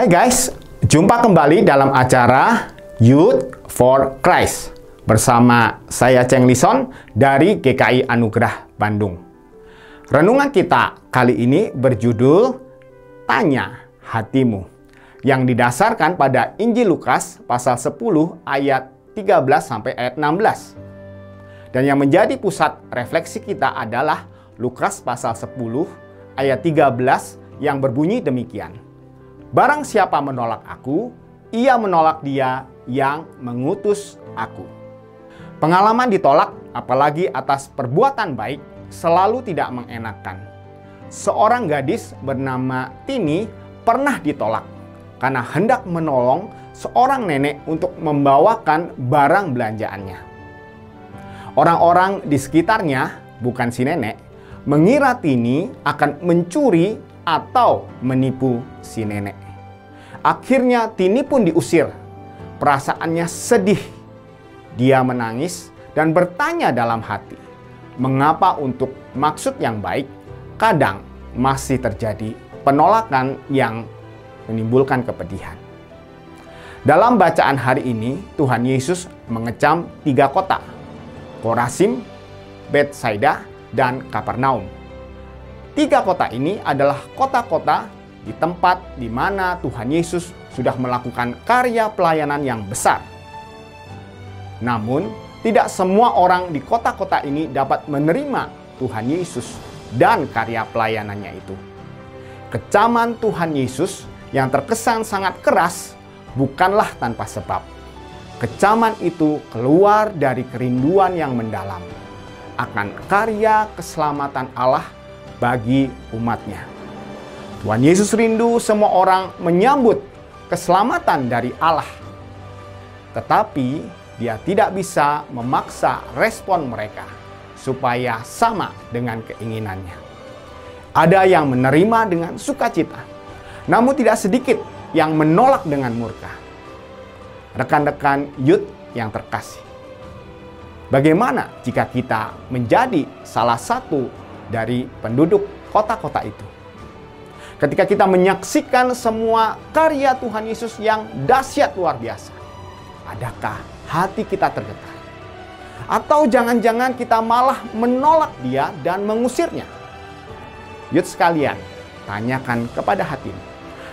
Hai guys, jumpa kembali dalam acara Youth for Christ bersama saya Cheng Lison dari GKI Anugerah Bandung. Renungan kita kali ini berjudul Tanya Hatimu yang didasarkan pada Injil Lukas pasal 10 ayat 13 sampai ayat 16. Dan yang menjadi pusat refleksi kita adalah Lukas pasal 10 ayat 13 yang berbunyi demikian. Barang siapa menolak aku, ia menolak dia yang mengutus aku. Pengalaman ditolak, apalagi atas perbuatan baik, selalu tidak mengenakan. Seorang gadis bernama Tini pernah ditolak karena hendak menolong seorang nenek untuk membawakan barang belanjaannya. Orang-orang di sekitarnya, bukan si nenek, mengira Tini akan mencuri atau menipu si nenek. Akhirnya Tini pun diusir. Perasaannya sedih. Dia menangis dan bertanya dalam hati, mengapa untuk maksud yang baik kadang masih terjadi penolakan yang menimbulkan kepedihan. Dalam bacaan hari ini, Tuhan Yesus mengecam tiga kota, Korasim, Bethsaida, dan Kapernaum. Tiga kota ini adalah kota-kota di tempat di mana Tuhan Yesus sudah melakukan karya pelayanan yang besar. Namun, tidak semua orang di kota-kota ini dapat menerima Tuhan Yesus dan karya pelayanannya itu. Kecaman Tuhan Yesus yang terkesan sangat keras bukanlah tanpa sebab. Kecaman itu keluar dari kerinduan yang mendalam akan karya keselamatan Allah bagi umatnya. Tuhan Yesus rindu semua orang menyambut keselamatan dari Allah. Tetapi dia tidak bisa memaksa respon mereka supaya sama dengan keinginannya. Ada yang menerima dengan sukacita, namun tidak sedikit yang menolak dengan murka. Rekan-rekan Yud yang terkasih, bagaimana jika kita menjadi salah satu dari penduduk kota-kota itu. Ketika kita menyaksikan semua karya Tuhan Yesus yang dahsyat luar biasa, adakah hati kita tergetar? Atau jangan-jangan kita malah menolak dia dan mengusirnya? Yud sekalian, tanyakan kepada hatimu.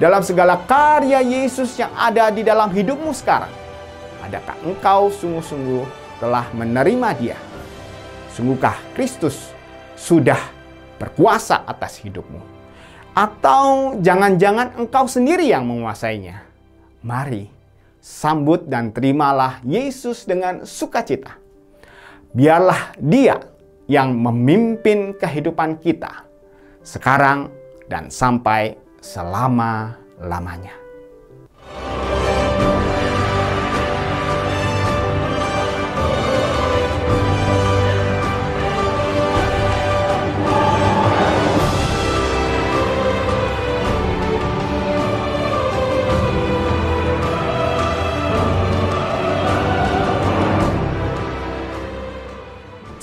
Dalam segala karya Yesus yang ada di dalam hidupmu sekarang, adakah engkau sungguh-sungguh telah menerima dia? Sungguhkah Kristus sudah berkuasa atas hidupmu. Atau jangan-jangan engkau sendiri yang menguasainya. Mari, sambut dan terimalah Yesus dengan sukacita. Biarlah dia yang memimpin kehidupan kita sekarang dan sampai selama-lamanya.